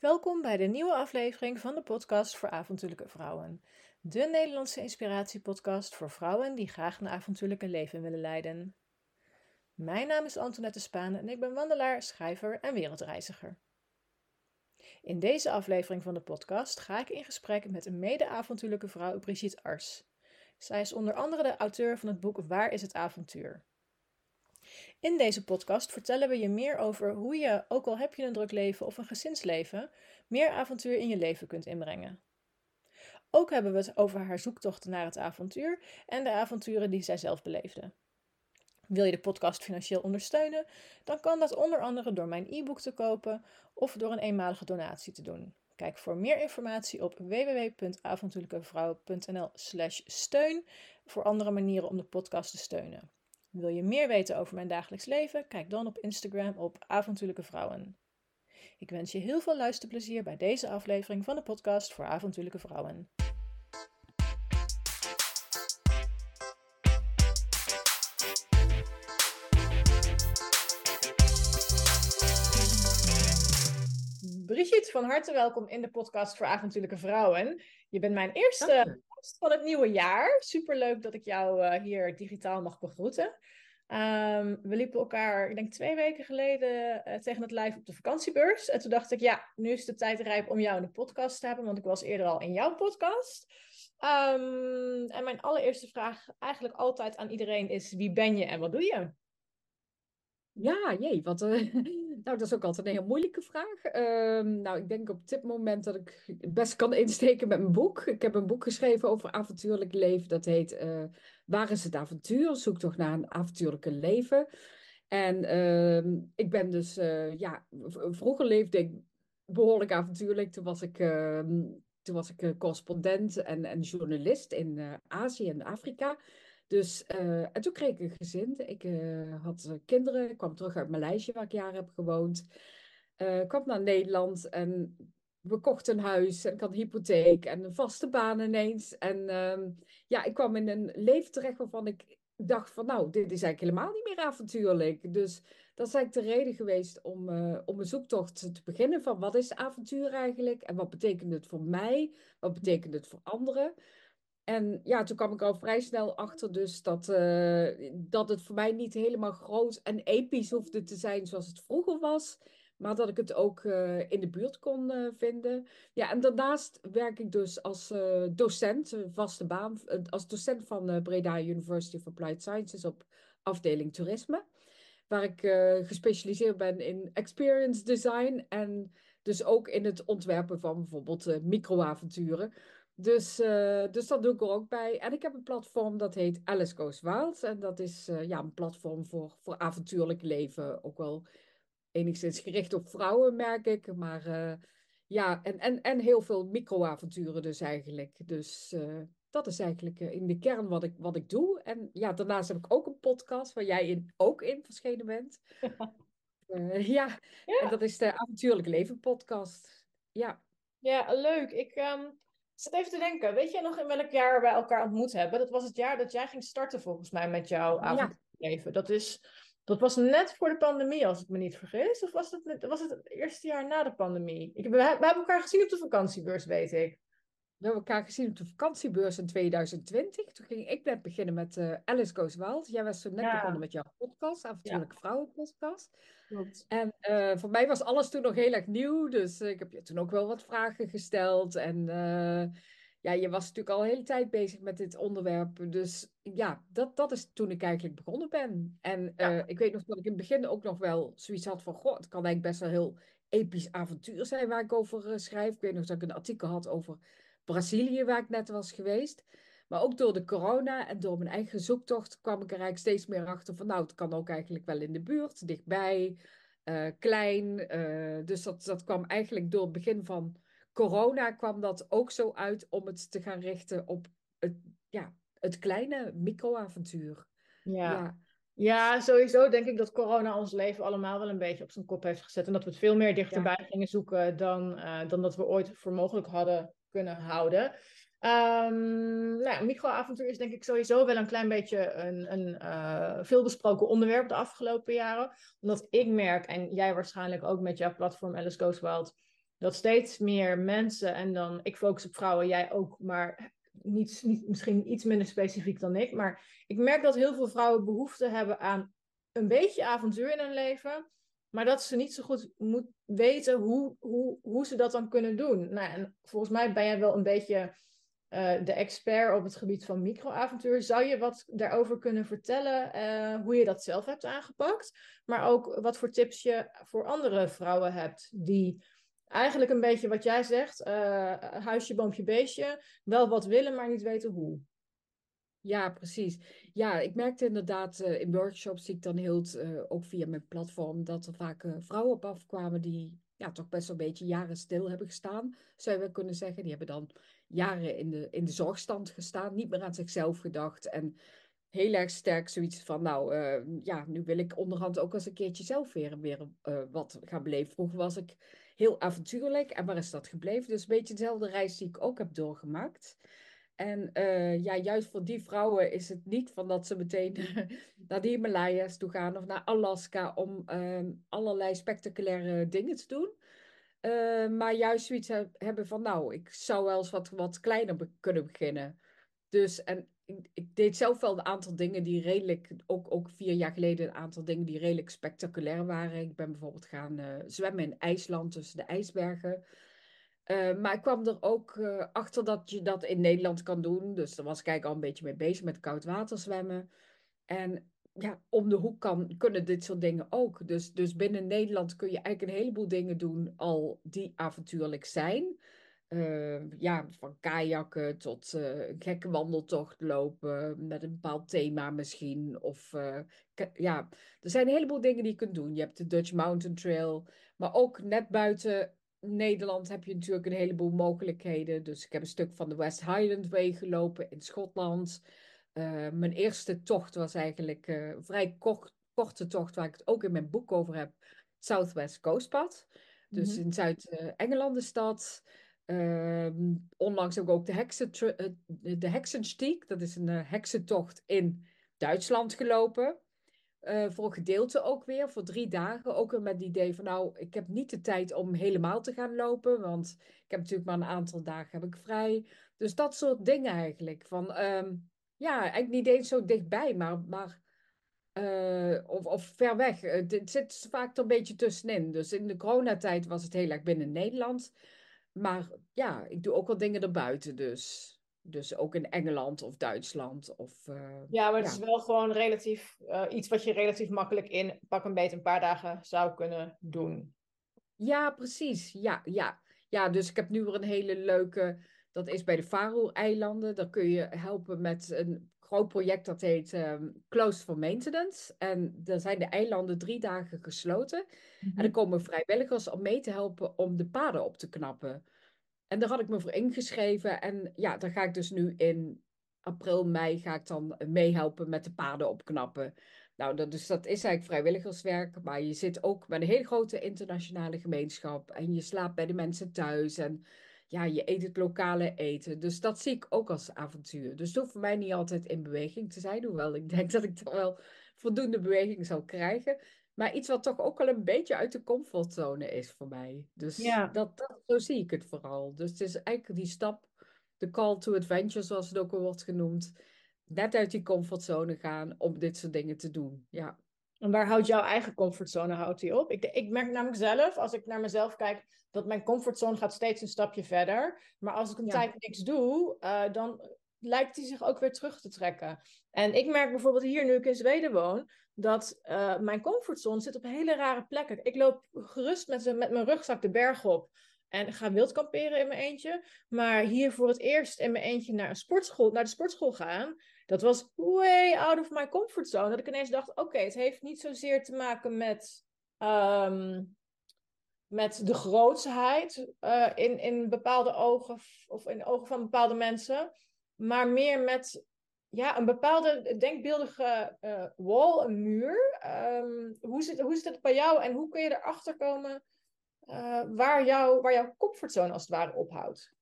Welkom bij de nieuwe aflevering van de podcast voor avontuurlijke vrouwen. De Nederlandse inspiratiepodcast voor vrouwen die graag een avontuurlijke leven willen leiden. Mijn naam is Antoinette Spaan en ik ben wandelaar, schrijver en wereldreiziger. In deze aflevering van de podcast ga ik in gesprek met een mede-avontuurlijke vrouw, Brigitte Ars. Zij is onder andere de auteur van het boek Waar is het avontuur? In deze podcast vertellen we je meer over hoe je, ook al heb je een druk leven of een gezinsleven, meer avontuur in je leven kunt inbrengen. Ook hebben we het over haar zoektochten naar het avontuur en de avonturen die zij zelf beleefde. Wil je de podcast financieel ondersteunen? Dan kan dat onder andere door mijn e-book te kopen of door een eenmalige donatie te doen. Kijk voor meer informatie op www.avontuurlijkevrouw.nl/slash steun voor andere manieren om de podcast te steunen. Wil je meer weten over mijn dagelijks leven? Kijk dan op Instagram op Avontuurlijke Vrouwen. Ik wens je heel veel luisterplezier bij deze aflevering van de podcast voor avontuurlijke vrouwen. Brigitte, van harte welkom in de podcast voor avontuurlijke vrouwen. Je bent mijn eerste gast van het nieuwe jaar. Superleuk dat ik jou uh, hier digitaal mag begroeten. Um, we liepen elkaar, ik denk twee weken geleden, uh, tegen het live op de vakantiebeurs. En toen dacht ik, ja, nu is de tijd rijp om jou in de podcast te hebben, want ik was eerder al in jouw podcast. Um, en mijn allereerste vraag eigenlijk altijd aan iedereen is, wie ben je en wat doe je? Ja, jee, wat, uh, nou, dat is ook altijd een heel moeilijke vraag. Uh, nou, ik denk op dit moment dat ik best kan insteken met mijn boek. Ik heb een boek geschreven over avontuurlijk leven. Dat heet uh, Waar is het avontuur? Zoek toch naar een avontuurlijke leven. En ehm, ik ben dus, uh, ja, vroeger leefde ik behoorlijk avontuurlijk. Toen was ik, ehm, toen was ik correspondent en, en journalist in Azië en Afrika. Dus, uh, en toen kreeg ik een gezin. Ik uh, had kinderen, kwam terug uit Maleisië, waar ik jaren heb gewoond. Uh, kwam naar Nederland en we kochten een huis en ik had een hypotheek en een vaste baan ineens. En ehm, ja, ik kwam in een leven terecht waarvan ik dacht van nou, dit is eigenlijk helemaal niet meer avontuurlijk. Dus dat is eigenlijk de reden geweest om, om een zoektocht te beginnen van wat is avontuur eigenlijk en wat betekent het voor mij, wat betekent het voor anderen. En ja, toen kwam ik al vrij snel achter dus dat, uh, dat het voor mij niet helemaal groot en episch hoefde te zijn zoals het vroeger was. Maar dat ik het ook uh, in de buurt kon uh, vinden. Ja, en daarnaast werk ik dus als docent, vaste baan, als docent van Breda University of Applied Sciences op afdeling toerisme. Waar ik gespecialiseerd ben in experience design en dus ook in het ontwerpen van bijvoorbeeld microavonturen. Dus, uh, dus dat doe ik er ook bij. En ik heb een platform dat heet Alice Goes Wild. En dat is uh, ja, een platform voor, voor avontuurlijk leven. Ook wel enigszins gericht op vrouwen, merk ik. Maar uh, ja, en, en, en heel veel microavonturen dus eigenlijk. Dus dat is eigenlijk in de kern wat ik, wat ik doe. En ja, daarnaast heb ik ook een podcast waar jij in, ook in verschenen bent. ja. ja, en dat is de Avontuurlijk Leven podcast. Ja. Ja, leuk. Ik... Um zit even te denken, weet je nog in welk jaar we elkaar ontmoet hebben? Dat was het jaar dat jij ging starten volgens mij met jouw avondleven. Ja. Dat, is, dat was net voor de pandemie, als ik me niet vergis. Of was het, was het het eerste jaar na de pandemie? Ik, we, we hebben elkaar gezien op de vakantiebeurs, weet ik. We hebben elkaar gezien op de vakantiebeurs in 2020. Toen ging ik net beginnen met uh, Alice Goes Wild. Jij was toen net ja. begonnen met jouw podcast, Avontuurlijke ja. Vrouwenpodcast. Klopt. En uh, voor mij was alles toen nog heel erg nieuw. Dus uh, ik heb je toen ook wel wat vragen gesteld. En ja, je was natuurlijk al een hele tijd bezig met dit onderwerp. Dus ja, dat, dat is toen ik eigenlijk begonnen ben. En ja. ik weet nog dat ik in het begin ook nog wel zoiets had van... Goh, het kan eigenlijk best wel heel episch avontuur zijn waar ik over schrijf. Ik weet nog dat ik een artikel had over Brazilië, waar ik net was geweest. Maar ook door de corona en door mijn eigen zoektocht kwam ik er eigenlijk steeds meer achter van nou, het kan ook eigenlijk wel in de buurt, dichtbij, uh, klein. Uh, dus dat, dat kwam eigenlijk door het begin van corona kwam dat ook zo uit om het te gaan richten op het, ja, het kleine microavontuur. Ja. ja. Ja, sowieso denk ik dat corona ons leven allemaal wel een beetje op zijn kop heeft gezet. En dat we het veel meer dichterbij ja. gingen zoeken dan, uh, dan dat we ooit voor mogelijk hadden kunnen houden. Um, nou, microavontuur is denk ik sowieso wel een klein beetje een, een uh, veelbesproken onderwerp de afgelopen jaren. Omdat ik merk, en jij waarschijnlijk ook met jouw platform Alice Goes Wild, dat steeds meer mensen, en dan ik focus op vrouwen, jij ook, maar niet, niet, misschien iets minder specifiek dan ik. Maar ik merk dat heel veel vrouwen behoefte hebben aan een beetje avontuur in hun leven. Maar dat ze niet zo goed moet weten hoe, hoe, hoe ze dat dan kunnen doen. Nou, en volgens mij ben jij wel een beetje uh, de expert op het gebied van microavontuur. Zou je wat daarover kunnen vertellen, uh, hoe je dat zelf hebt aangepakt? Maar ook wat voor tips je voor andere vrouwen hebt die eigenlijk een beetje wat jij zegt, uh, huisje, boompje, beestje, wel wat willen, maar niet weten hoe. Ja, precies. Ja, ik merkte inderdaad uh, in workshops die ik dan hield, uh, ook via mijn platform, dat er vaak vrouwen op afkwamen die ja, toch best wel een beetje jaren stil hebben gestaan, zou je wel kunnen zeggen. Die hebben dan jaren in de, in de zorgstand gestaan, niet meer aan zichzelf gedacht en heel erg sterk zoiets van, nou ja, nu wil ik onderhand ook eens een keertje zelf weer, weer wat gaan beleven. Vroeger was ik heel avontuurlijk. En waar is dat gebleven? Dus een beetje dezelfde reis die ik ook heb doorgemaakt. En uh, ja, juist voor die vrouwen is het niet van dat ze meteen naar de Himalaya's toe gaan of naar Alaska om uh, allerlei spectaculaire dingen te doen. Uh, maar juist zoiets hebben van, nou, ik zou wel eens wat, wat kleiner kunnen beginnen. Dus, en ik, deed zelf wel een aantal dingen die redelijk, ook, ook vier jaar geleden, een aantal dingen die redelijk spectaculair waren. Ik ben bijvoorbeeld gaan uh, zwemmen in IJsland tussen de ijsbergen. Uh, maar ik kwam er ook uh, achter dat je dat in Nederland kan doen. Dus daar was ik eigenlijk al een beetje mee bezig met koud water zwemmen. En ja, om de hoek kan, kunnen dit soort dingen ook. Dus, dus binnen Nederland kun je eigenlijk een heleboel dingen doen al die avontuurlijk zijn. Uh, ja, van kajakken tot een gekke wandeltocht lopen met een bepaald thema misschien. Of ja, er zijn een heleboel dingen die je kunt doen. Je hebt de Dutch Mountain Trail, maar ook net buiten Nederland heb je natuurlijk een heleboel mogelijkheden. Dus ik heb een stuk van de West Highland Way gelopen in Schotland. mijn eerste tocht was eigenlijk een vrij kort, korte tocht, waar ik het ook in mijn boek over heb. Southwest Coastpad. Dus mm -hmm. in Zuid-Engeland is dat. Uh, onlangs heb ik ook de, heksen, eh, de dat is een heksentocht in Duitsland gelopen. Uh, voor een gedeelte ook weer, voor drie dagen. Ook weer met het idee van, nou, ik heb niet de tijd om helemaal te gaan lopen, want ik heb natuurlijk maar een aantal dagen heb ik vrij. Dus dat soort dingen eigenlijk. Van, um, ja, eigenlijk niet eens zo dichtbij, maar, maar of, of ver weg. Het zit vaak er een beetje tussenin. Dus in de coronatijd was het heel erg binnen Nederland. Maar ja, ik doe ook wel dingen erbuiten dus. Dus ook in Engeland of Duitsland. Of, uh, ja, maar het ja. is wel gewoon relatief uh, iets wat je relatief makkelijk in pak een beetje een paar dagen zou kunnen doen. Ja, precies. Ja, ja. ja, dus ik heb nu weer een hele leuke. Dat is bij de Faroe-eilanden. Daar kun je helpen met een groot project dat heet um, Closed for Maintenance. En daar zijn de eilanden drie dagen gesloten. En er komen vrijwilligers om mee te helpen om de paden op te knappen. En daar had ik me voor ingeschreven. En ja, daar ga ik dus nu in april, mei ga ik dan meehelpen met de paden opknappen. Nou, dat, dus dat is eigenlijk vrijwilligerswerk. Maar je zit ook met een hele grote internationale gemeenschap. En je slaapt bij de mensen thuis. En ja, je eet het lokale eten. Dus dat zie ik ook als avontuur. Dus het hoeft voor mij niet altijd in beweging te zijn. Hoewel ik denk dat ik toch wel voldoende beweging zal krijgen. Maar iets wat toch ook wel een beetje uit de comfortzone is voor mij. Dus ja. dat, dat, zo zie ik het vooral. Dus het is eigenlijk die stap, de call to adventure zoals het ook wel wordt genoemd. Net uit die comfortzone gaan om dit soort dingen te doen. Ja. En waar houdt jouw eigen comfortzone houdt die op? Ik, ik merk namelijk zelf, als ik naar mezelf kijk, dat mijn comfortzone gaat steeds een stapje verder. Maar als ik een ja. tijd niks doe, uh, dan lijkt die zich ook weer terug te trekken. En ik merk bijvoorbeeld hier, nu ik in Zweden woon, dat uh, mijn comfortzone zit op hele rare plekken. Ik loop gerust met, met mijn rugzak de berg op. En ga wild kamperen in mijn eentje. Maar hier voor het eerst in mijn eentje naar, een sportschool, naar de sportschool gaan. Dat was way out of my comfort zone. Dat ik ineens dacht, oké, het heeft niet zozeer te maken met, um, met de grootsheid uh, in, in bepaalde ogen of in de ogen van bepaalde mensen. Maar meer met ja, een bepaalde denkbeeldige uh, wall, een muur. Um, hoe, zit, hoe zit het bij jou en hoe kun je erachter komen uh, waar, jou, waar jouw comfortzone als het ware ophoudt?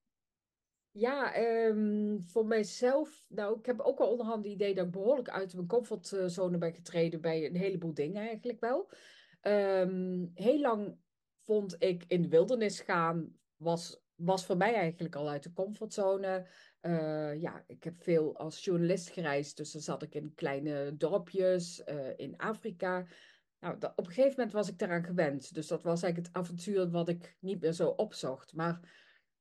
Ja, um, voor mijzelf, nou, ik heb ook wel onderhand het idee dat ik behoorlijk uit mijn comfortzone ben getreden bij een heleboel dingen eigenlijk wel. Um, heel lang vond ik in de wildernis gaan, was, was voor mij eigenlijk al uit de comfortzone. Uh, ja, ik heb veel als journalist gereisd, dus dan zat ik in kleine dorpjes uh, in Afrika. Nou, op een gegeven moment was ik daaraan gewend. Dus dat was eigenlijk het avontuur wat ik niet meer zo opzocht. Maar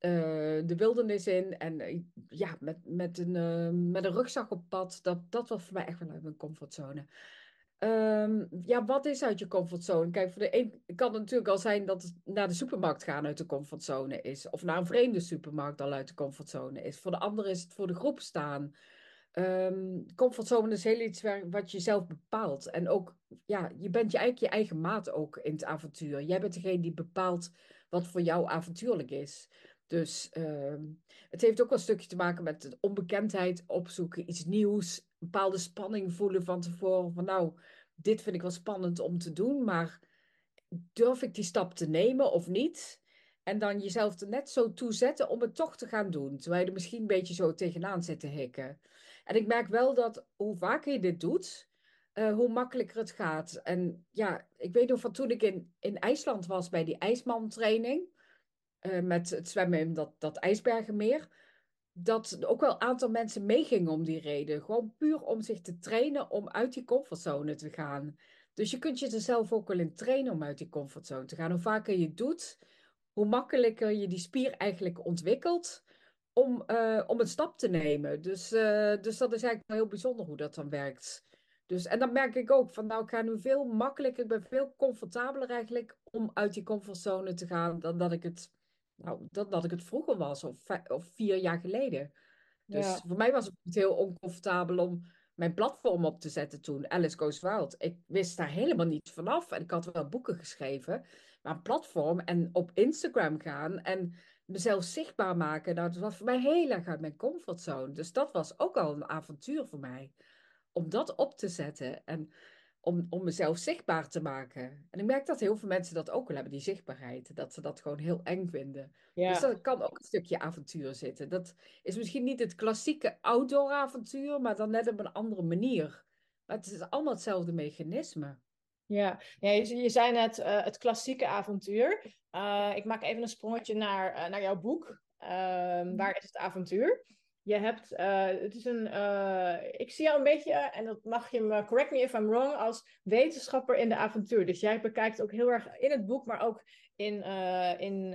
uh, de wildernis in en ja, met, met, een, met een rugzak op pad, dat, dat was voor mij echt wel uit mijn comfortzone. Um, ja, wat is uit je comfortzone? Kijk, voor de een kan het natuurlijk al zijn dat naar de supermarkt gaan uit de comfortzone is. Of naar een vreemde supermarkt al uit de comfortzone is. Voor de ander is het voor de groep staan. Um, comfortzone is heel iets wat je zelf bepaalt. En ook, ja, je bent je eigenlijk je eigen maat ook in het avontuur. Jij bent degene die bepaalt wat voor jou avontuurlijk is. Dus um, het heeft ook wel een stukje te maken met onbekendheid opzoeken, iets nieuws, bepaalde spanning voelen van tevoren. Van nou, dit vind ik wel spannend om te doen, maar durf ik die stap te nemen of niet? En dan jezelf er net zo toe zetten om het toch te gaan doen. Terwijl je er misschien een beetje zo tegenaan zit te hikken. En ik merk wel dat hoe vaker je dit doet, uh, hoe makkelijker het gaat. En ja, ik weet nog van toen ik in, in IJsland was bij die ijsmantraining. Uh, met het zwemmen in dat, dat ijsbergenmeer dat ook wel een aantal mensen meegingen om die reden. Gewoon puur om zich te trainen om uit die comfortzone te gaan. Dus je kunt je er zelf ook wel in trainen om uit die comfortzone te gaan. Hoe vaker je het doet, hoe makkelijker je die spier eigenlijk ontwikkelt om, uh, om een stap te nemen. Dus, uh, dus dat is eigenlijk wel heel bijzonder hoe dat dan werkt. Dus, en dan merk ik ook van, nou, ik ga nu veel makkelijker, ik ben veel comfortabeler eigenlijk om uit die comfortzone te gaan dan dat ik het nou, dat, dat ik het vroeger was, of, of vier jaar geleden. Dus voor mij was het heel oncomfortabel om mijn platform op te zetten toen, Alice Goes Wild. Ik wist daar helemaal niets vanaf en ik had wel boeken geschreven, maar een platform en op Instagram gaan en mezelf zichtbaar maken, nou, dat was voor mij heel erg uit mijn comfortzone. Dus dat was ook al een avontuur voor mij, om dat op te zetten. En om, om mezelf zichtbaar te maken. En ik merk dat heel veel mensen dat ook wel hebben, die zichtbaarheid. Dat ze dat gewoon heel eng vinden. Dus dat kan ook een stukje avontuur zitten. Dat is misschien niet het klassieke outdoor avontuur, maar dan net op een andere manier. Maar het is allemaal hetzelfde mechanisme. Ja, ja je, je zei net uh, het klassieke avontuur. Uh, ik maak even een sprongetje naar, uh, naar jouw boek. Ehm, waar is het avontuur? Je hebt, uh, het is een, uh, ik zie jou een beetje, en dat mag je me, correct me if I'm wrong, als wetenschapper in de avontuur. Dus jij bekijkt ook heel erg in het boek, maar ook in, uh, in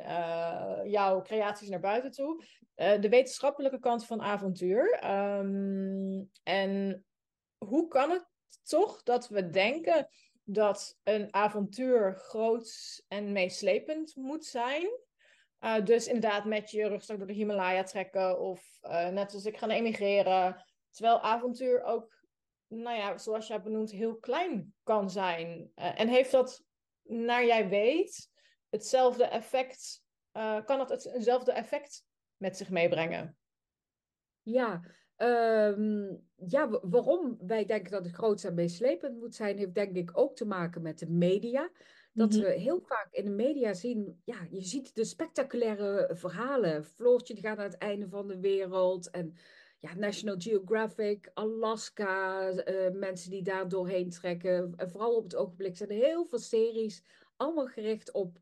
jouw creaties naar buiten toe, de wetenschappelijke kant van avontuur. Um, en hoe kan het toch dat we denken dat een avontuur groot en meeslepend moet zijn? Uh, dus inderdaad met je rugzak door de Himalaya trekken of uh, net als ik gaan emigreren. Terwijl avontuur ook, nou ja, zoals jij benoemt, heel klein kan zijn. Uh, en heeft dat, naar jij weet, hetzelfde effect, kan het hetzelfde effect met zich meebrengen? Ja, um, ja, waarom wij denken dat het groot en meeslepend moet zijn, heeft denk ik ook te maken met de media. Dat mhm. we heel vaak in de media zien, ja, je ziet de spectaculaire verhalen. Floortje die gaat naar het einde van de wereld. En ja, National Geographic, Alaska, uh, mensen die daar doorheen trekken. En vooral op het ogenblik zijn er heel veel series, allemaal gericht op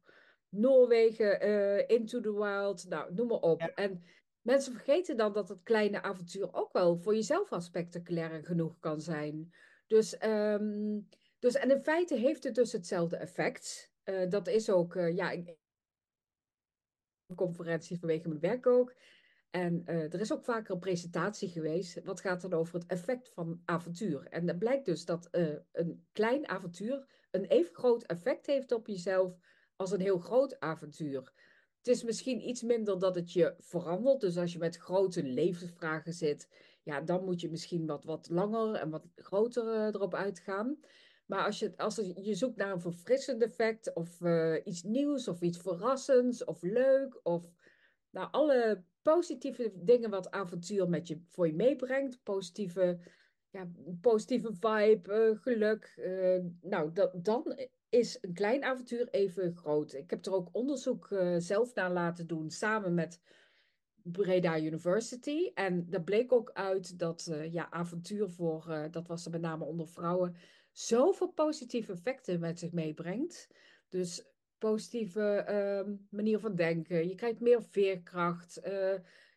Noorwegen, uh, Into the Wild, nou, noem maar op. En mensen vergeten dan dat het kleine avontuur ook wel voor jezelf al spectaculair genoeg kan zijn. Dus um, dus, en in feite heeft het dus hetzelfde effect. Uh, dat is ook, uh, ja, een conferentie vanwege mijn werk ook. En uh, er is ook vaker een presentatie geweest. Wat gaat dan over het effect van avontuur? En dan blijkt dus dat een klein avontuur een even groot effect heeft op jezelf als een heel groot avontuur. Het is misschien iets minder dat het je verandert. Dus als je met grote levensvragen zit, ja, dan moet je misschien wat, wat langer en wat groter erop uitgaan. Maar als je, als je zoekt naar een verfrissend effect of uh, iets nieuws of iets verrassends of leuk of nou, alle positieve dingen wat avontuur met je, voor je meebrengt, positieve, ja, positieve vibe, uh, geluk, uh, nou, dat, dan is een klein avontuur even groot. Ik heb er ook onderzoek zelf naar laten doen samen met Breda University. En daar bleek ook uit dat ja, avontuur voor, dat was er met name onder vrouwen, zoveel positieve effecten met zich meebrengt. Dus positieve ehm, manier van denken. Je krijgt meer veerkracht. Uh,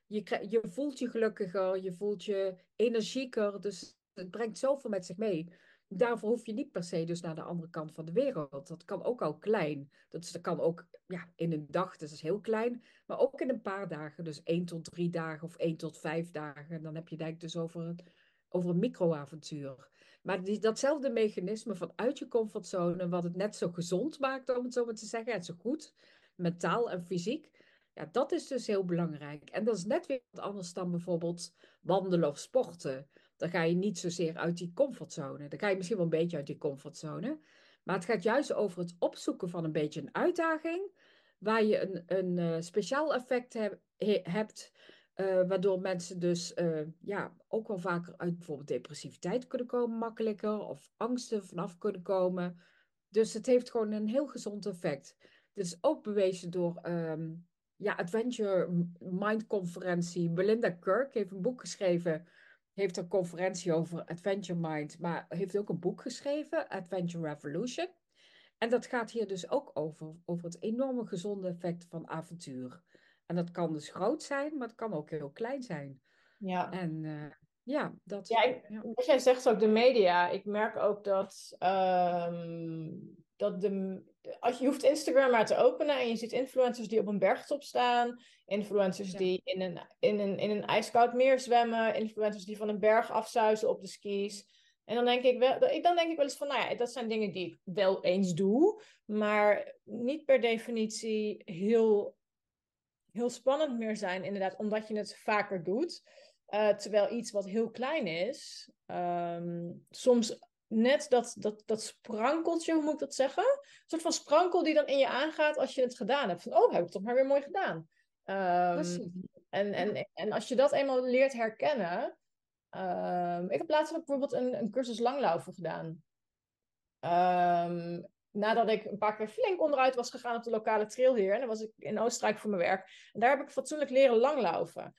je, je voelt je gelukkiger, je voelt je energieker. Dus het brengt zoveel met zich mee. Daarvoor hoef je niet per se dus naar de andere kant van de wereld. Dat kan ook al klein. Dat, dat kan ook ja, in een dag, dus dat is heel klein. Maar ook in een paar dagen. Dus één tot drie dagen of één tot vijf dagen. Dan heb je denk ik dus over, het, over een microavontuur. Maar die, datzelfde mechanisme van uit je comfortzone, wat het net zo gezond maakt, om het zo maar te zeggen, en zo goed, mentaal en fysiek, ja, dat is dus heel belangrijk. En dat is net weer wat anders dan bijvoorbeeld wandelen of sporten. Dan ga je niet zozeer uit die comfortzone. Dan ga je misschien wel een beetje uit die comfortzone. Maar het gaat juist over het opzoeken van een beetje een uitdaging, waar je een, een uh, speciaal effect hebt, uh, waardoor mensen dus uh, ja, ook wel vaker uit bijvoorbeeld depressiviteit kunnen komen, makkelijker, of angsten vanaf kunnen komen. Dus het heeft gewoon een heel gezond effect. Dit is ook bewezen door um, ja, Adventure Mind Conferentie. Belinda Kirk heeft een boek geschreven. Heeft een conferentie over Adventure Mind, maar heeft ook een boek geschreven, Adventure Revolution. En dat gaat hier dus ook over, over het enorme gezonde effect van avontuur. En dat kan dus groot zijn, maar het kan ook heel klein zijn. Ja. En uh, ja, dat... Ja, ik, ja, wat jij zegt ook, de media. Ik merk ook dat, um, dat de, als je hoeft Instagram maar te openen en je ziet influencers die op een bergtop staan, influencers ja. die in een, in, een, in een ijskoud meer zwemmen, influencers die van een berg afzuizen op de skis. En dan denk ik wel, dan denk ik wel eens van, nou ja, dat zijn dingen die ik wel eens doe, maar niet per definitie heel, heel spannend meer zijn, inderdaad, omdat je het vaker doet. Uh, terwijl iets wat heel klein is, um, soms net dat, dat, dat sprankeltje, hoe moet ik dat zeggen? Een soort van sprankel die dan in je aangaat als je het gedaan hebt. Van, oh, heb ik toch maar weer mooi gedaan. Um, en, en, en als je dat eenmaal leert herkennen. Um, ik heb laatst bijvoorbeeld een, een cursus langlaufen gedaan. Um, nadat ik een paar keer flink onderuit was gegaan op de lokale trail hier. En dan was ik in Oostenrijk voor mijn werk. En daar heb ik fatsoenlijk leren langlaufen.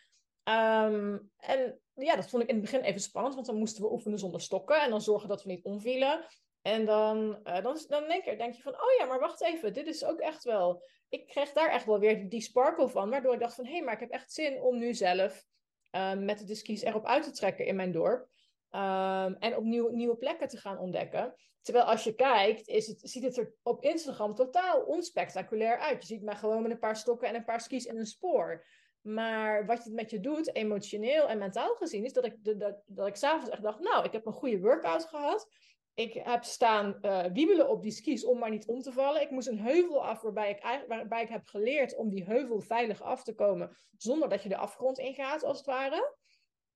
Um, en ja, dat vond ik in het begin even spannend, want dan moesten we oefenen zonder stokken en dan zorgen dat we niet omvielen. En dan, uh, dan, dan denk, je, denk je van, oh ja, maar wacht even, dit is ook echt wel... Ik kreeg daar echt wel weer die sparkle van, waardoor ik dacht van, hé, hey, maar ik heb echt zin om nu zelf uh, met de skis erop uit te trekken in mijn dorp. Um, en op nieuw, nieuwe plekken te gaan ontdekken. Terwijl als je kijkt, is het, ziet het er op Instagram totaal onspectaculair uit. Je ziet mij gewoon met een paar stokken en een paar skis in een spoor. Maar wat het met je doet, emotioneel en mentaal gezien, is dat ik, dat, dat ik s'avonds echt dacht, nou, ik heb een goede workout gehad. Ik heb staan uh, wiebelen op die skis om maar niet om te vallen. Ik moest een heuvel af waarbij ik, waarbij ik heb geleerd om die heuvel veilig af te komen. Zonder dat je de afgrond ingaat, als het ware.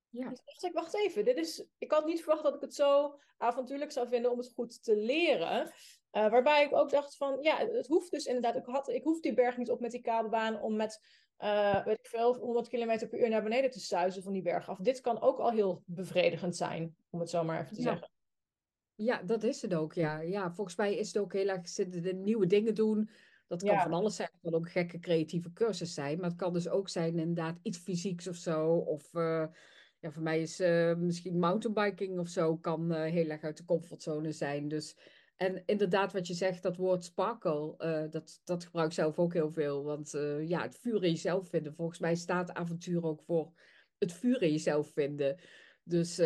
Ja. Dus dacht ik, wacht even. Dit is, ik had niet verwacht dat ik het zo avontuurlijk zou vinden om het goed te leren. Uh, waarbij ik ook dacht van, ja, het hoeft dus inderdaad. Ik, had, ik hoef die berg niet op met die kabelbaan om met uh, weet ik veel, 100 km per uur naar beneden te suizen van die berg af. Dit kan ook al heel bevredigend zijn, om het zo maar even te ja. zeggen. Ja, dat is het ook, ja. ja. Volgens mij is het ook heel erg de nieuwe dingen doen. Dat kan Ja. van alles zijn. Het kan ook een gekke creatieve cursus zijn. Maar het kan dus ook zijn inderdaad iets fysieks of zo. Of eh, ja, voor mij is eh, misschien mountainbiking of zo kan eh, heel erg uit de comfortzone zijn. Dus en inderdaad, wat je zegt, dat woord sparkle, uh, dat, dat gebruik ik zelf ook heel veel. Want ja, het vuur in jezelf vinden. Volgens mij staat avontuur ook voor het vuur in jezelf vinden. Dus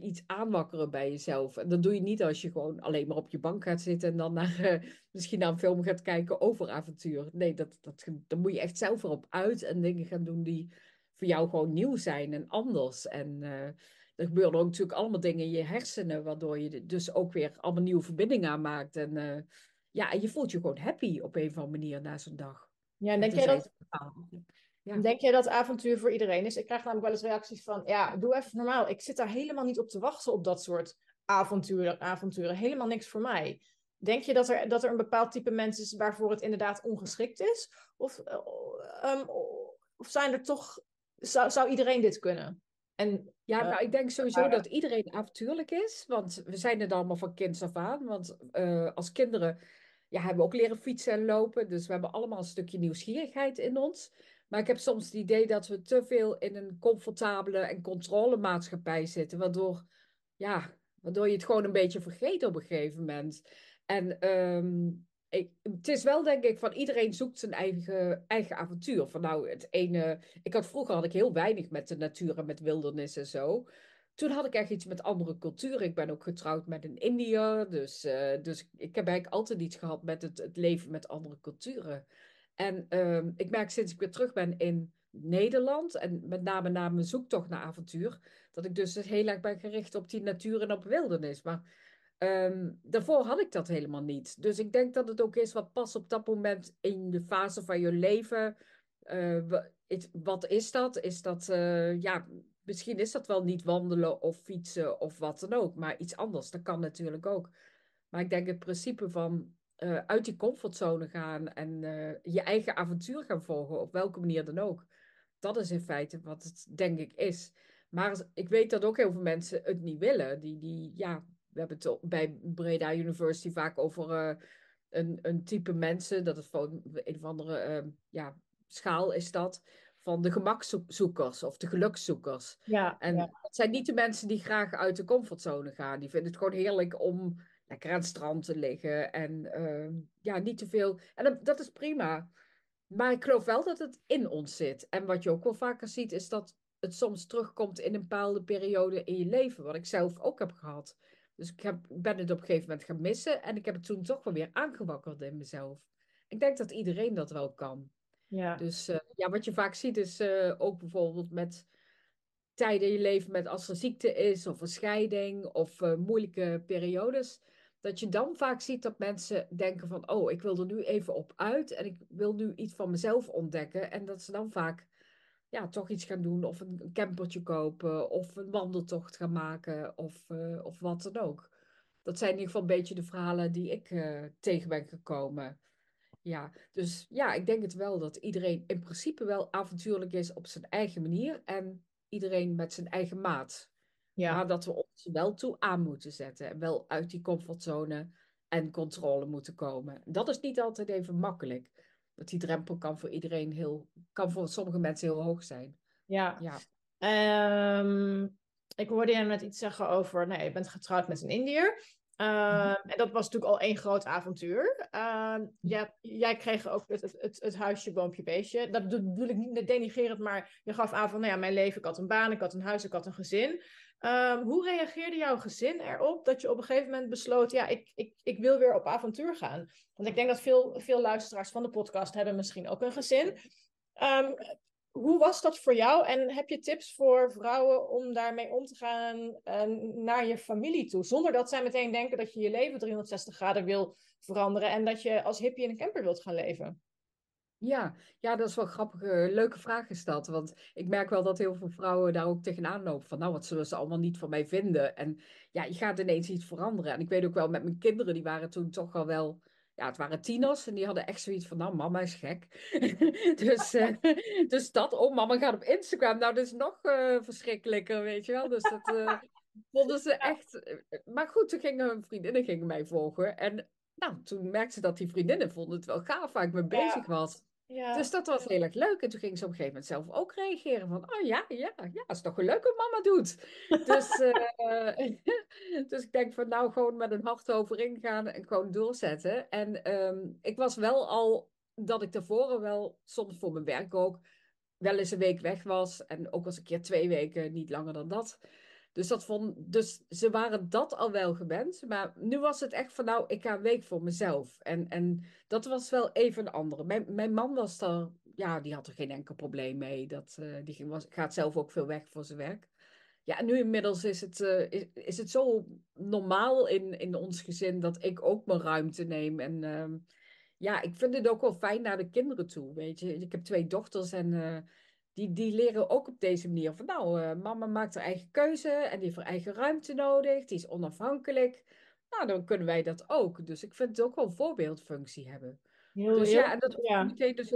iets aanwakkeren bij jezelf. En dat doe je niet als je gewoon alleen maar op je bank gaat zitten en dan naar, misschien naar een film gaat kijken over avontuur. Nee, dat, dat, dan moet je echt zelf erop uit en dingen gaan doen die voor jou gewoon nieuw zijn en anders. En er gebeuren ook natuurlijk allemaal dingen in je hersenen, waardoor je dus ook weer allemaal nieuwe verbindingen aanmaakt. En uh, ja, en je voelt je gewoon happy op een of andere manier na zo'n dag. Ja, en denk jij dat... Ja. Denk jij dat avontuur voor iedereen is? Ik krijg namelijk wel eens reacties van, ja, doe even normaal. Ik zit daar helemaal niet op te wachten op dat soort avonturen. avonturen. Helemaal niks voor mij. Denk je dat er, dat er een bepaald type mensen is waarvoor het inderdaad ongeschikt is? Of, um, of zijn er toch, zou, zou iedereen dit kunnen? En, ja, nou, ik denk sowieso dat iedereen avontuurlijk is. Want we zijn het allemaal van kinds af aan. Want uh, als kinderen ja, hebben we ook leren fietsen en lopen. Dus we hebben allemaal een stukje nieuwsgierigheid in ons. Maar ik heb soms het idee dat we te veel in een comfortabele en controlemaatschappij zitten. Waardoor, ja, waardoor je het gewoon een beetje vergeet op een gegeven moment. En um, het is wel denk ik van iedereen zoekt zijn eigen, eigen avontuur. Van nou, het ene. Ik had vroeger had ik heel weinig met de natuur en met wildernis en zo. Toen had ik echt iets met andere culturen. Ik ben ook getrouwd met een Indiër. Dus, uh, dus ik heb eigenlijk altijd iets gehad met het, het leven met andere culturen. En um, ik merk sinds ik weer terug ben in Nederland. En met name na mijn zoektocht naar avontuur. Dat ik dus heel erg ben gericht op die natuur en op wildernis. Maar um, daarvoor had ik dat helemaal niet. Dus ik denk dat het ook is wat past op dat moment in de fase van je leven. Uh, wat is dat? Is dat, uh, ja, misschien is dat wel niet wandelen of fietsen of wat dan ook. Maar iets anders, dat kan natuurlijk ook. Maar ik denk het principe van uh, uit die comfortzone gaan en je eigen avontuur gaan volgen, op welke manier dan ook dat is in feite wat het denk ik is. Maar ik weet dat ook heel veel mensen het niet willen. Die, die, ja, we hebben het bij Breda University vaak over uh, een, een type mensen. Dat het van een of andere uh, ja, schaal is dat. Van de gemakzoekers of de gelukszoekers. Ja, en ja. het zijn niet de mensen die graag uit de comfortzone gaan. Die vinden het gewoon heerlijk om lekker aan het strand te liggen. En uh, ja, niet te veel. En dat, dat is prima. Maar ik geloof wel dat het in ons zit. En wat je ook wel vaker ziet, is dat het soms terugkomt in een bepaalde periode in je leven. Wat ik zelf ook heb gehad. Dus ik heb, ben het op een gegeven moment gaan missen. En ik heb het toen toch wel weer aangewakkerd in mezelf. Ik denk dat iedereen dat wel kan. Ja. Dus uh, ja, wat je vaak ziet is uh, ook bijvoorbeeld met tijden in je leven met als er ziekte is of een scheiding of uh, moeilijke periodes dat je dan vaak ziet dat mensen denken van, oh, ik wil er nu even op uit en ik wil nu iets van mezelf ontdekken. En dat ze dan vaak ja, toch iets gaan doen of een campertje kopen of een wandeltocht gaan maken of, uh, of wat dan ook. Dat zijn in ieder geval een beetje de verhalen die ik uh, tegen ben gekomen. Ja, dus ja, ik denk het wel dat iedereen in principe wel avontuurlijk is op zijn eigen manier en iedereen met zijn eigen maat. Ja. Maar dat we ons wel toe aan moeten zetten. En wel uit die comfortzone en controle moeten komen. Dat is niet altijd even makkelijk. Dat die drempel kan voor iedereen heel, kan voor sommige mensen heel hoog zijn. Ja. ja. Um, ik hoorde je net iets zeggen over, nee, je bent getrouwd met een Indiër. Uh, en dat was natuurlijk al één groot avontuur. Uh, ja, jij kreeg ook het, het, het, het, huisje, boompje, beestje. Dat bedoel ik niet denigrerend, maar je gaf aan van, nou ja, mijn leven, ik had een baan, ik had een huis, ik had een gezin. Um, hoe reageerde jouw gezin erop dat je op een gegeven moment besloot, ja, ik, ik, ik wil weer op avontuur gaan? Want ik denk dat veel, veel luisteraars van de podcast hebben misschien ook een gezin. Um, hoe was dat voor jou? En heb je tips voor vrouwen om daarmee om te gaan uh, naar je familie toe? Zonder dat zij meteen denken dat je je leven 360 graden wil veranderen en dat je als hippie in een camper wilt gaan leven. Ja, ja, dat is wel grappig. Leuke vraag is dat. Want ik merk wel dat heel veel vrouwen daar ook tegenaan lopen. Van nou, wat zullen ze allemaal niet van mij vinden? En ja, je gaat ineens iets veranderen. En ik weet ook wel met mijn kinderen, die waren toen toch al wel ja, het waren tieners en die hadden echt zoiets van, nou, mama is gek. dus, uh, dus dat, oh, mama gaat op Instagram. Nou, dat is nog uh, verschrikkelijker, weet je wel. Dus dat vonden ze echt... Maar goed, toen gingen hun vriendinnen gingen mij volgen. En nou, toen merkte ze dat die vriendinnen vonden het wel gaaf waar ik mee bezig was. Ja. Dus dat was heel erg leuk. En toen ging ze op een gegeven moment zelf ook reageren van, oh ja, ja, ja, is toch een leuk wat mama doet. dus, uh, dus ik denk van nou gewoon met een hart over ingaan en gewoon doorzetten. En um, ik was wel al, dat ik tevoren wel, soms voor mijn werk ook, wel eens een week weg was. En ook als een keer twee weken, niet langer dan dat. Dus, dat vond, dus ze waren dat al wel gewend. Maar nu was het echt van nou, ik ga een week voor mezelf. En, en dat was wel even een andere. Mijn, mijn man was daar, ja, die had er geen enkel probleem mee. Dat, uh, die ging, was, gaat zelf ook veel weg voor zijn werk. Ja, nu inmiddels is het, uh, is, is het zo normaal in, in ons gezin dat ik ook mijn ruimte neem. En uh, ja, ik vind het ook wel fijn naar de kinderen toe. Weet je, ik heb twee dochters en uh, die, die leren ook op deze manier van nou, uh, mama maakt haar eigen keuze en die heeft haar eigen ruimte nodig, die is onafhankelijk. Nou, dan kunnen wij dat ook. Dus ik vind het ook wel een voorbeeldfunctie hebben. Heel, dus ja, en dat hoeft ja. meteen dus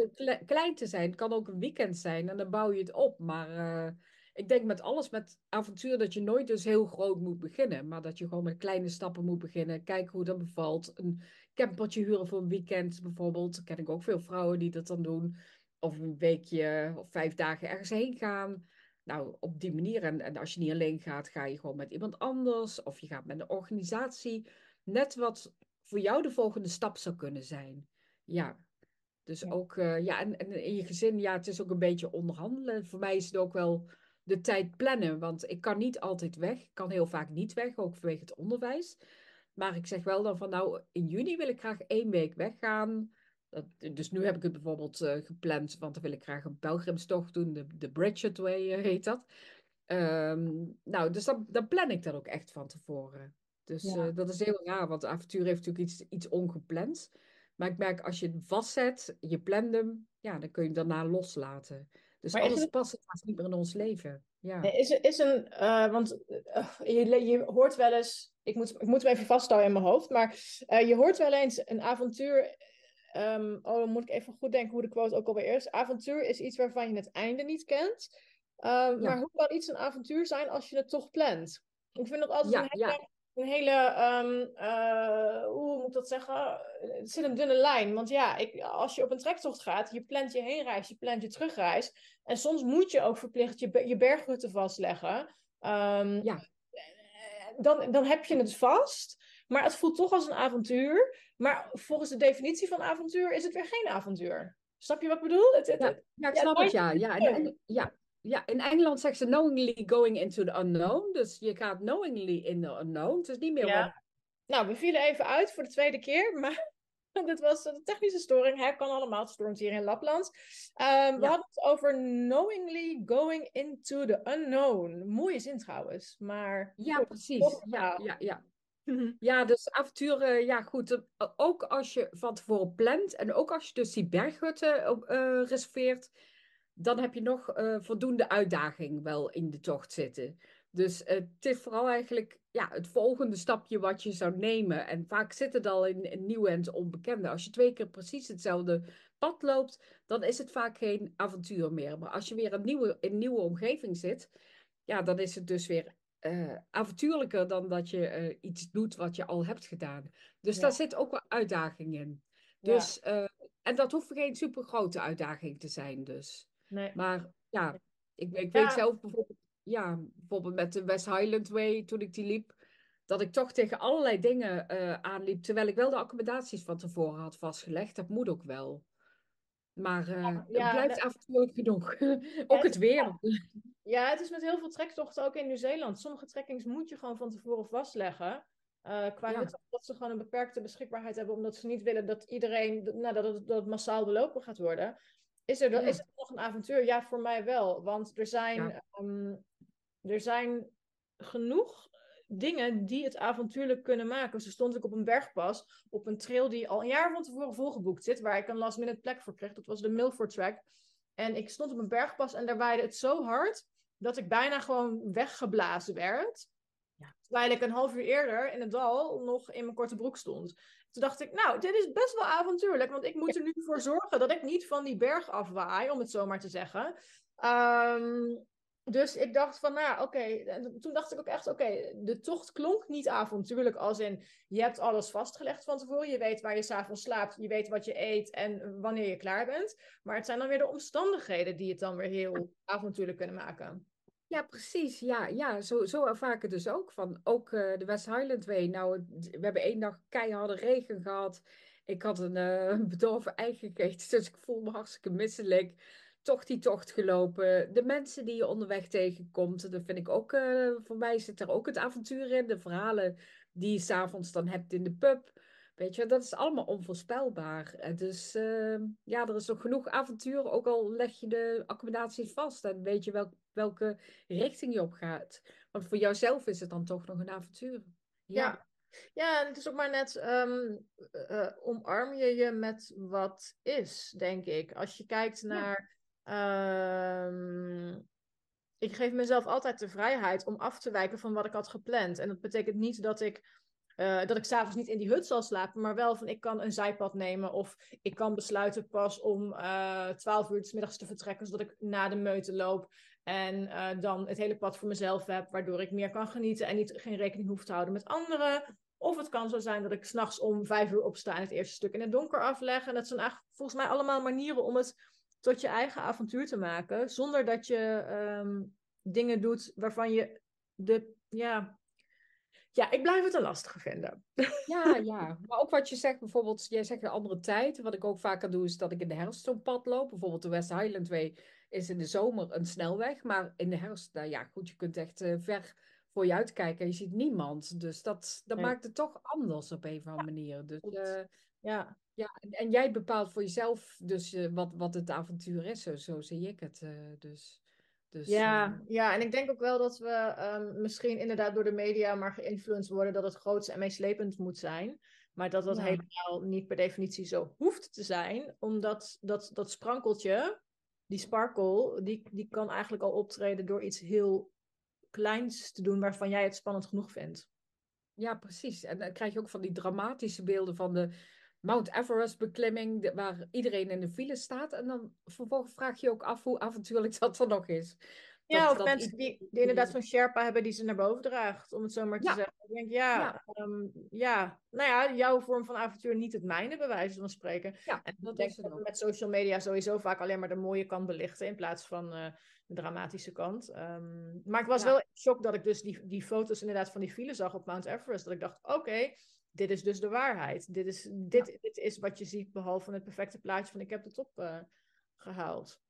klein te zijn. Het kan ook een weekend zijn en dan bouw je het op. Maar uh, ik denk met alles met avontuur dat je nooit dus heel groot moet beginnen. Maar dat je gewoon met kleine stappen moet beginnen. Kijken hoe dat bevalt. Een campertje huren voor een weekend bijvoorbeeld. Daar ken ik ook veel vrouwen die dat dan doen of een weekje of vijf dagen ergens heen gaan. Nou, op die manier. En, en als je niet alleen gaat, ga je gewoon met iemand anders. Of je gaat met een organisatie. Net wat voor jou de volgende stap zou kunnen zijn. Ja, dus Ja. ook, eh, ja, en, en in je gezin, ja, het is ook een beetje onderhandelen. Voor mij is het ook wel de tijd plannen, want ik kan niet altijd weg. Ik kan heel vaak niet weg, ook vanwege het onderwijs. Maar ik zeg wel dan van, nou, in juni wil ik graag één week weggaan. Dat, dus nu heb ik het bijvoorbeeld eh, gepland, want dan wil ik graag een pelgrimstocht doen. De, de Bridget Way eh, heet dat. Ehm, nou, dus dan, dan plan ik dat ook echt van tevoren. Dus Ja. eh, dat is heel raar, want avontuur heeft natuurlijk iets, iets ongepland. Maar ik merk als je hem vastzet, je plant hem, ja, dan kun je hem daarna loslaten. Dus Maar alles het- past het niet meer in ons leven. Ja, Nee, Is, is een, want je, je hoort wel eens, ik moet, ik moet hem even vasthouden in mijn hoofd, maar je hoort wel eens een avontuur, ehm, oh dan moet ik even goed denken hoe de quote ook alweer is. Avontuur is iets waarvan je het einde niet kent, Ehm, maar hoe kan iets een avontuur zijn als je het toch plant? Ik vind dat altijd ja, een hele, ja, een hele ehm, eh, hoe moet ik dat zeggen? Het zit een dunne lijn, want ja, ik, als je op een trektocht gaat, je plant je heenreis, je plant je terugreis. En soms moet je ook verplicht je, je bergrutten vastleggen. Ja. dan, dan heb je het vast, maar het voelt toch als een avontuur. Maar volgens de definitie van avontuur is het weer geen avontuur. Snap je wat ik bedoel? Het, het, Ja, het- ja, ik snap het ja. Ja, in, Eng- ja, ja, in Engeland zeggen ze knowingly going into the unknown. Dus je gaat knowingly in the unknown. Het is niet meer Ja. wat... Nou, we vielen even uit voor de tweede keer, maar dit was een technische storing. Hè? Kan allemaal, het stormt hier in Lapland. Ehm, we hadden het over knowingly going into the unknown. Mooie zin trouwens, maar... Ja, precies. Ja, ja, ja. Ja, dus avonturen, ja goed. Ook als je van tevoren plant en ook als je dus die berghutten eh, reserveert, dan heb je nog eh, voldoende uitdaging wel in de tocht zitten. Dus het is vooral eigenlijk ja, het volgende stapje wat je zou nemen. En vaak zit het al in, in nieuwe en onbekende. Als je twee keer precies hetzelfde pad loopt, dan is het vaak geen avontuur meer. Maar als je weer nieuwe, in een nieuwe omgeving zit, ja, dan is het dus weer eh, avontuurlijker dan dat je eh, iets doet wat je al hebt gedaan. Dus Ja. daar zit ook wel uitdaging in. Ja. Dus, eh, en dat hoeft geen super grote uitdaging te zijn, dus. Nee. Maar ja, ik, ik Ja. weet zelf bijvoorbeeld, ja, bijvoorbeeld met de West Highland Way, toen ik die liep, dat ik toch tegen allerlei dingen aanliep, terwijl ik wel de accommodaties van tevoren had vastgelegd. Dat moet ook wel. Maar het blijft dat- avontuurlijk genoeg. ook het weer. Ja, het is met heel veel trektochten ook in Nieuw-Zeeland. Sommige trekkings moet je gewoon van tevoren vastleggen. eh, qua Ja. dat ze gewoon een beperkte beschikbaarheid hebben, omdat ze niet willen dat iedereen, nou, dat, het, dat het massaal belopen gaat worden. Is er, Ja. is het nog een avontuur? Ja, voor mij wel. Want er zijn, Ja. ehm, er zijn genoeg dingen die het avontuurlijk kunnen maken. Zo stond ik op een bergpas, op een trail die al een jaar van tevoren volgeboekt zit, waar ik een last minute plek voor kreeg. Dat was de Milford Track. En ik stond op een bergpas en daar waaide het zo hard dat ik bijna gewoon weggeblazen werd. Ja. Terwijl ik een half uur eerder in het dal nog in mijn korte broek stond. Toen dacht ik, nou, dit is best wel avontuurlijk, want ik moet er nu voor zorgen dat ik niet van die berg afwaai, om het zo maar te zeggen. Ehm, dus ik dacht van, nou, oké. En Toen dacht ik ook echt, oké, de tocht klonk niet avontuurlijk als in, je hebt alles vastgelegd van tevoren. Je weet waar je s'avonds slaapt, je weet wat je eet en wanneer je klaar bent. Maar het zijn dan weer de omstandigheden die het dan weer heel avontuurlijk kunnen maken. Ja, precies. Ja, ja zo, zo ervaar het dus ook. Van ook eh, de West Highland Way. Nou, we hebben één dag keiharde regen gehad. Ik had een eh, bedorven ei gegeten, dus ik voel me hartstikke misselijk. Toch die tocht gelopen. De mensen die je onderweg tegenkomt, dat vind ik ook, eh, voor mij zit er ook het avontuur in. De verhalen die je s'avonds dan hebt in de pub. Weet je, dat is allemaal onvoorspelbaar. Eh, Dus eh, ja, er is nog genoeg avontuur, ook al leg je de accommodatie vast en weet je wel, welke richting je op gaat. Want voor jouzelf is het dan toch nog een avontuur. Ja. Ja, en het is ook maar net, ehm, eh, omarm je je met wat is, denk ik. Als je kijkt naar, ehm, ik geef mezelf altijd de vrijheid om af te wijken van wat ik had gepland. En dat betekent niet dat ik, eh, dat ik s'avonds niet in die hut zal slapen, maar wel van ik kan een zijpad nemen of ik kan besluiten pas om eh 12 uur 's middags te vertrekken, zodat ik na de meute loop. En eh, dan het hele pad voor mezelf heb, waardoor ik meer kan genieten en niet, geen rekening hoef te houden met anderen. Of het kan zo zijn dat ik s'nachts om vijf uur opsta en het eerste stuk in het donker afleg. En dat zijn eigenlijk volgens mij allemaal manieren om het tot je eigen avontuur te maken. Zonder dat je ehm, dingen doet waarvan je de, ja, Ja, ik blijf het een lastige vinden. Ja, ja. Maar ook wat je zegt, bijvoorbeeld, jij zegt een andere tijd. Wat ik ook vaker doe, is dat ik in de herfst zo'n pad loop. Bijvoorbeeld de West Highland Way is in de zomer een snelweg. Maar in de herfst, nou ja, goed, je kunt echt uh, ver voor je uitkijken en je ziet niemand. Dus dat, dat Nee. maakt het toch anders op een of andere manier. Dus. Ja, ja, en, en jij bepaalt voor jezelf dus eh, wat, wat het avontuur is. Zo, zo zie ik het. eh, dus, dus ja, ja, en ik denk ook wel dat we ehm, misschien inderdaad door de media maar geïnfluenced worden dat het groots en meeslepend moet zijn. Maar dat dat Ja. helemaal niet per definitie zo hoeft te zijn, omdat dat, dat sprankeltje, die sparkle, die, die kan eigenlijk al optreden door iets heel kleins te doen waarvan jij het spannend genoeg vindt. Ja, precies. En dan krijg je ook van die dramatische beelden van de Mount Everest beklimming, waar iedereen in de file staat. En dan vervolgens vraag je je ook af hoe avontuurlijk dat er nog is. Ja, Dat- of mensen die, die inderdaad zo'n Sherpa hebben die ze naar boven draagt, om het zo maar te Ja. zeggen. Ik denk, ja, Ja. ehm, ja, nou ja, jouw vorm van avontuur niet het mijne, bij wijze van spreken. Ja, En dat denk is dat we met social media sowieso vaak alleen maar de mooie kant belichten, in plaats van eh, de dramatische kant. Ehm, maar ik was Ja. wel in shock dat ik dus die, die foto's inderdaad van die file zag op Mount Everest. Dat ik dacht, oké, dit is dus de waarheid. Dit is, dit, dit is wat je ziet, behalve het perfecte plaatje van ik heb de top eh, gehaald.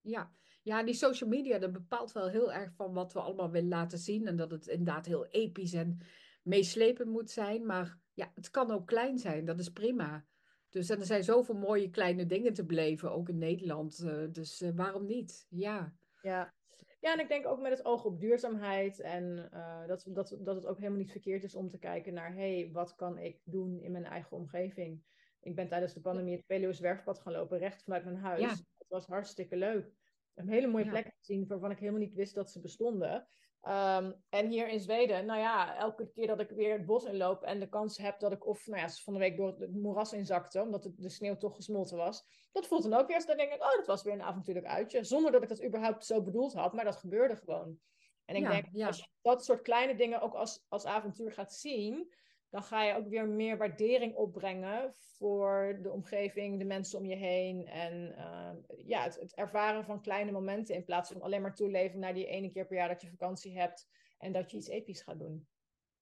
Ja. ja, die social media, dat bepaalt wel heel erg van wat we allemaal willen laten zien. En dat het inderdaad heel episch en meeslepend moet zijn. Maar ja, het kan ook klein zijn, dat is prima. Dus en er zijn zoveel mooie kleine dingen te beleven, ook in Nederland. eh, dus eh, waarom niet? Ja. Ja. Ja, en ik denk ook met het oog op duurzaamheid en eh, dat, dat, dat het ook helemaal niet verkeerd is om te kijken naar, hey, wat kan ik doen in mijn eigen omgeving? Ik ben tijdens de pandemie het Veluwe Zwerfpad gaan lopen, recht vanuit mijn huis. Ja. Het was hartstikke leuk. Een hele mooie Ja. plek gezien waarvan ik helemaal niet wist dat ze bestonden. Ehm, en hier in Zweden, nou ja, elke keer dat ik weer het bos inloop en de kans heb dat ik of, nou ja, van de week door het moeras inzakte, omdat de, de sneeuw toch gesmolten was, dat voelt dan ook weer eens, dan denk ik, oh, dat was weer een avontuurlijk uitje. Zonder dat ik dat überhaupt zo bedoeld had, maar dat gebeurde gewoon. En ik Ja, denk, ja. als je dat soort kleine dingen ook als, als avontuur gaat zien, dan ga je ook weer meer waardering opbrengen voor de omgeving, de mensen om je heen. En eh, ja, het, het ervaren van kleine momenten in plaats van alleen maar toeleven naar die ene keer per jaar dat je vakantie hebt en dat je iets episch gaat doen.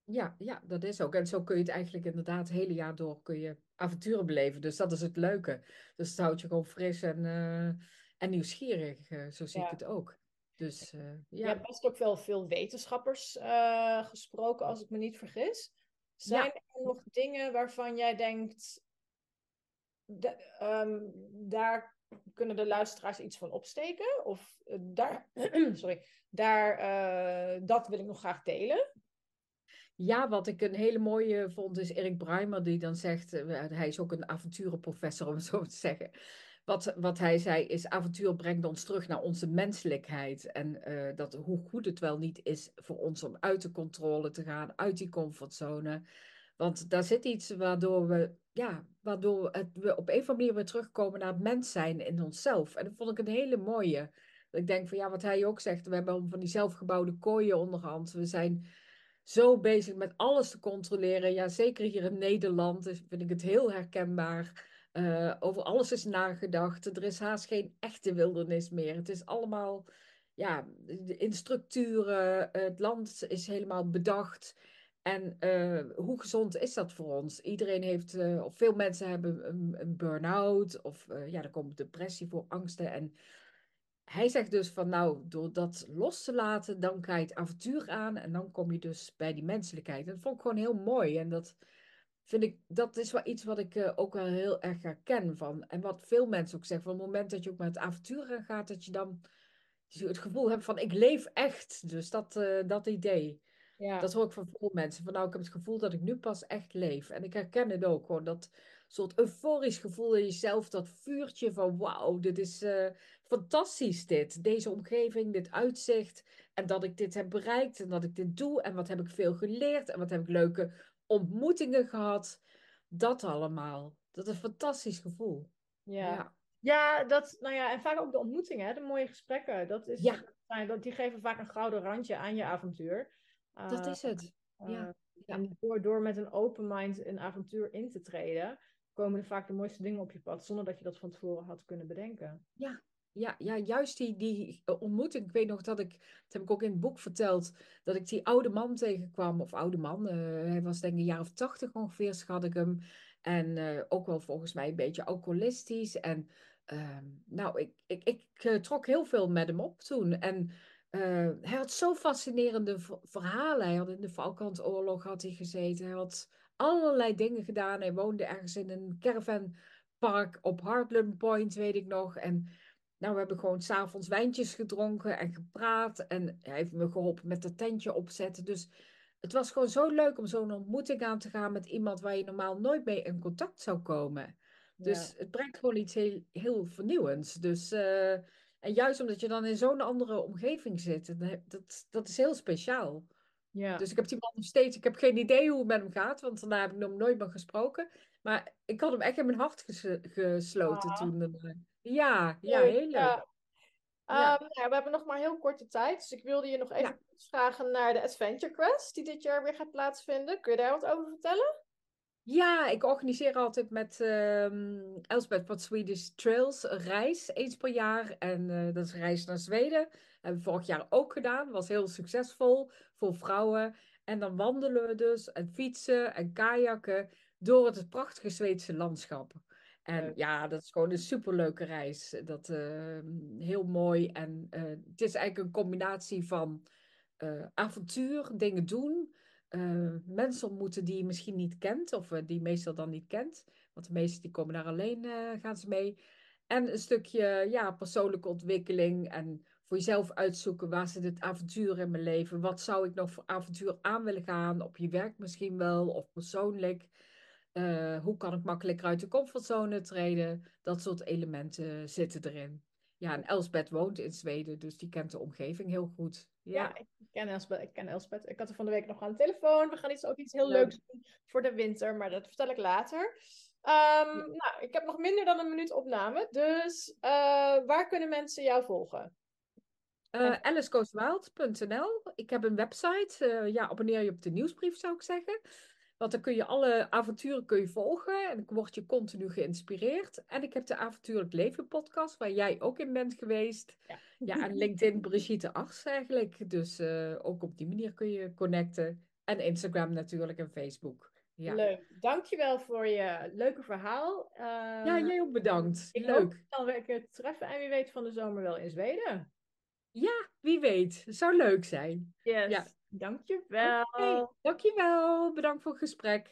Ja, ja, dat is ook. En zo kun je het eigenlijk inderdaad het hele jaar door kun je avonturen beleven. Dus dat is het leuke. Dus het houdt je gewoon fris en, eh, en nieuwsgierig. eh, zo zie ik Ja. het ook. Dus eh, Je ja. hebt best ook wel veel wetenschappers gesproken, als ik me niet vergis. Zijn Ja. er nog dingen waarvan jij denkt, de- ehm, daar kunnen de luisteraars iets van opsteken? Of eh, daar, sorry, daar, eh, dat wil ik nog graag delen. Ja, wat ik een hele mooie vond is Erik Breimer, die dan zegt, eh, hij is ook een avonturenprofessor om het zo te zeggen. Wat, wat hij zei is, avontuur brengt ons terug naar onze menselijkheid. En eh, dat hoe goed het wel niet is voor ons om uit de controle te gaan, uit die comfortzone. Want daar zit iets waardoor we, ja, waardoor het, we op een of andere manier weer terugkomen naar het mens zijn in onszelf. En dat vond ik een hele mooie. Ik denk van ja, wat hij ook zegt, we hebben van die zelfgebouwde kooien onderhand. We zijn zo bezig met alles te controleren. Ja, zeker hier in Nederland vind ik het heel herkenbaar. Eh, over alles is nagedacht. Er is haast geen echte wildernis meer. Het is allemaal ja, in structuren. Het land is helemaal bedacht. En eh, hoe gezond is dat voor ons? Iedereen heeft, eh, of veel mensen hebben een, burn-out. Of ja, er komt depressie voor, angsten. En hij zegt dus van nou, door dat los te laten, dan ga je het avontuur aan en dan kom je dus bij die menselijkheid. En dat vond ik gewoon heel mooi. En dat vind ik, dat is wel iets wat ik eh, ook wel heel erg herken van. En wat veel mensen ook zeggen, van het moment dat je ook met het avontuur aan gaat, dat je dan het gevoel hebt van ik leef echt. Dus dat, eh, dat idee. Ja, Dat hoor ik van veel mensen. Van nou, ik heb het gevoel dat ik nu pas echt leef. En ik herken het ook gewoon. Dat soort euforisch gevoel in jezelf. Dat vuurtje van wauw, dit is eh, fantastisch dit. Deze omgeving, dit uitzicht. En dat ik dit heb bereikt. En dat ik dit doe. En wat heb ik veel geleerd. En wat heb ik leuke ontmoetingen gehad. Dat allemaal. Dat is een fantastisch gevoel. ja. Ja. Ja, dat, nou ja, en vaak ook de ontmoetingen, hè, de mooie gesprekken. Dat is, Ja. dat, die geven vaak een gouden randje aan je avontuur. Dat Eh, is het. Ja. eh, Ja. En door, door met een open mind een avontuur in te treden, komen er vaak de mooiste dingen op je pad, zonder dat je dat van tevoren had kunnen bedenken. Ja, Ja, ja, juist die, die ontmoeting. Ik weet nog dat ik, dat heb ik ook in het boek verteld, dat ik die oude man tegenkwam. Of oude man, eh, hij was denk ik een jaar of tachtig ongeveer, schat ik hem. En eh, ook wel volgens mij een beetje alcoholistisch. En ehm, nou, ik, ik, ik eh, trok heel veel met hem op toen. En hij had zo fascinerende verhalen. Hij had in de Falklandoorlog had hij gezeten. Hij had allerlei dingen gedaan. Hij woonde ergens in een caravanpark op Heartland Point, weet ik nog. En nou, we hebben gewoon s'avonds wijntjes gedronken en gepraat. En hij heeft me geholpen met het tentje opzetten. Dus het was gewoon zo leuk om zo'n ontmoeting aan te gaan met iemand waar je normaal nooit mee in contact zou komen. Dus het brengt gewoon iets heel, heel vernieuwends. Dus, uh, en juist omdat je dan in zo'n andere omgeving zit, dat, dat is heel speciaal. Ja. Dus ik heb die man nog steeds, ik heb geen idee hoe het met hem gaat, want daarna heb ik nog nooit meer gesproken. Maar ik had hem echt in mijn hart gesloten ah. toen. Ja, ja, heel leuk. Ja. Ja. Um, we hebben nog maar heel korte tijd, dus ik wilde je nog even vragen naar de Adventure Quest, die dit jaar weer gaat plaatsvinden. Kun je daar wat over vertellen? Ja, ik organiseer altijd met um, Elsbeth wat Swedish Trails een reis, eens per jaar. En uh, dat is een reis naar Zweden. Hebben we vorig jaar ook gedaan. Was heel succesvol voor vrouwen. En dan wandelen we dus en fietsen en kajakken door het prachtige Zweedse landschap. En ja, dat is gewoon een superleuke reis. Dat, uh, heel mooi. En uh, het is eigenlijk een combinatie van uh, avontuur, dingen doen, mensen ontmoeten die je misschien niet kent, of die je meestal dan niet kent. Want de meesten die komen daar alleen, gaan ze mee. En een stukje ja, persoonlijke ontwikkeling en voor jezelf uitzoeken waar zit het avontuur in mijn leven? Wat zou ik nog voor avontuur aan willen gaan? Op je werk misschien wel, of persoonlijk. Uh, hoe kan ik makkelijker uit de comfortzone treden? Dat soort elementen zitten erin. Ja, en Elsbeth woont in Zweden, dus die kent de omgeving heel goed. Ja, ik, ken Elsbeth, ik ken Elsbeth. Ik had er van de week nog aan de telefoon. We gaan iets, ook iets heel leuks doen voor de winter, maar dat vertel ik later. Um, Nou, ik heb nog minder dan een minuut opname, dus uh, waar kunnen mensen jou volgen? Uh. Ik heb een website. Uh, ja, abonneer je op de nieuwsbrief, zou ik zeggen. Want dan kun je alle avonturen kun je volgen en dan word je continu geïnspireerd. En ik heb de Avontuurlijk Leven podcast, waar jij ook in bent geweest. Ja, ja en LinkedIn Brigitte Ars eigenlijk. Dus uh, ook op die manier kun je connecten. En Instagram natuurlijk en Facebook. Ja. Leuk. Dankjewel voor je leuke verhaal. Uh, ja, jij ook bedankt. Ik Leuk. Dan we het treffen en wie weet van de zomer wel in Zweden. Ja, wie weet. Zou leuk zijn. Yes. Ja. Dankjewel. Okay, dankjewel. Bedankt voor het gesprek.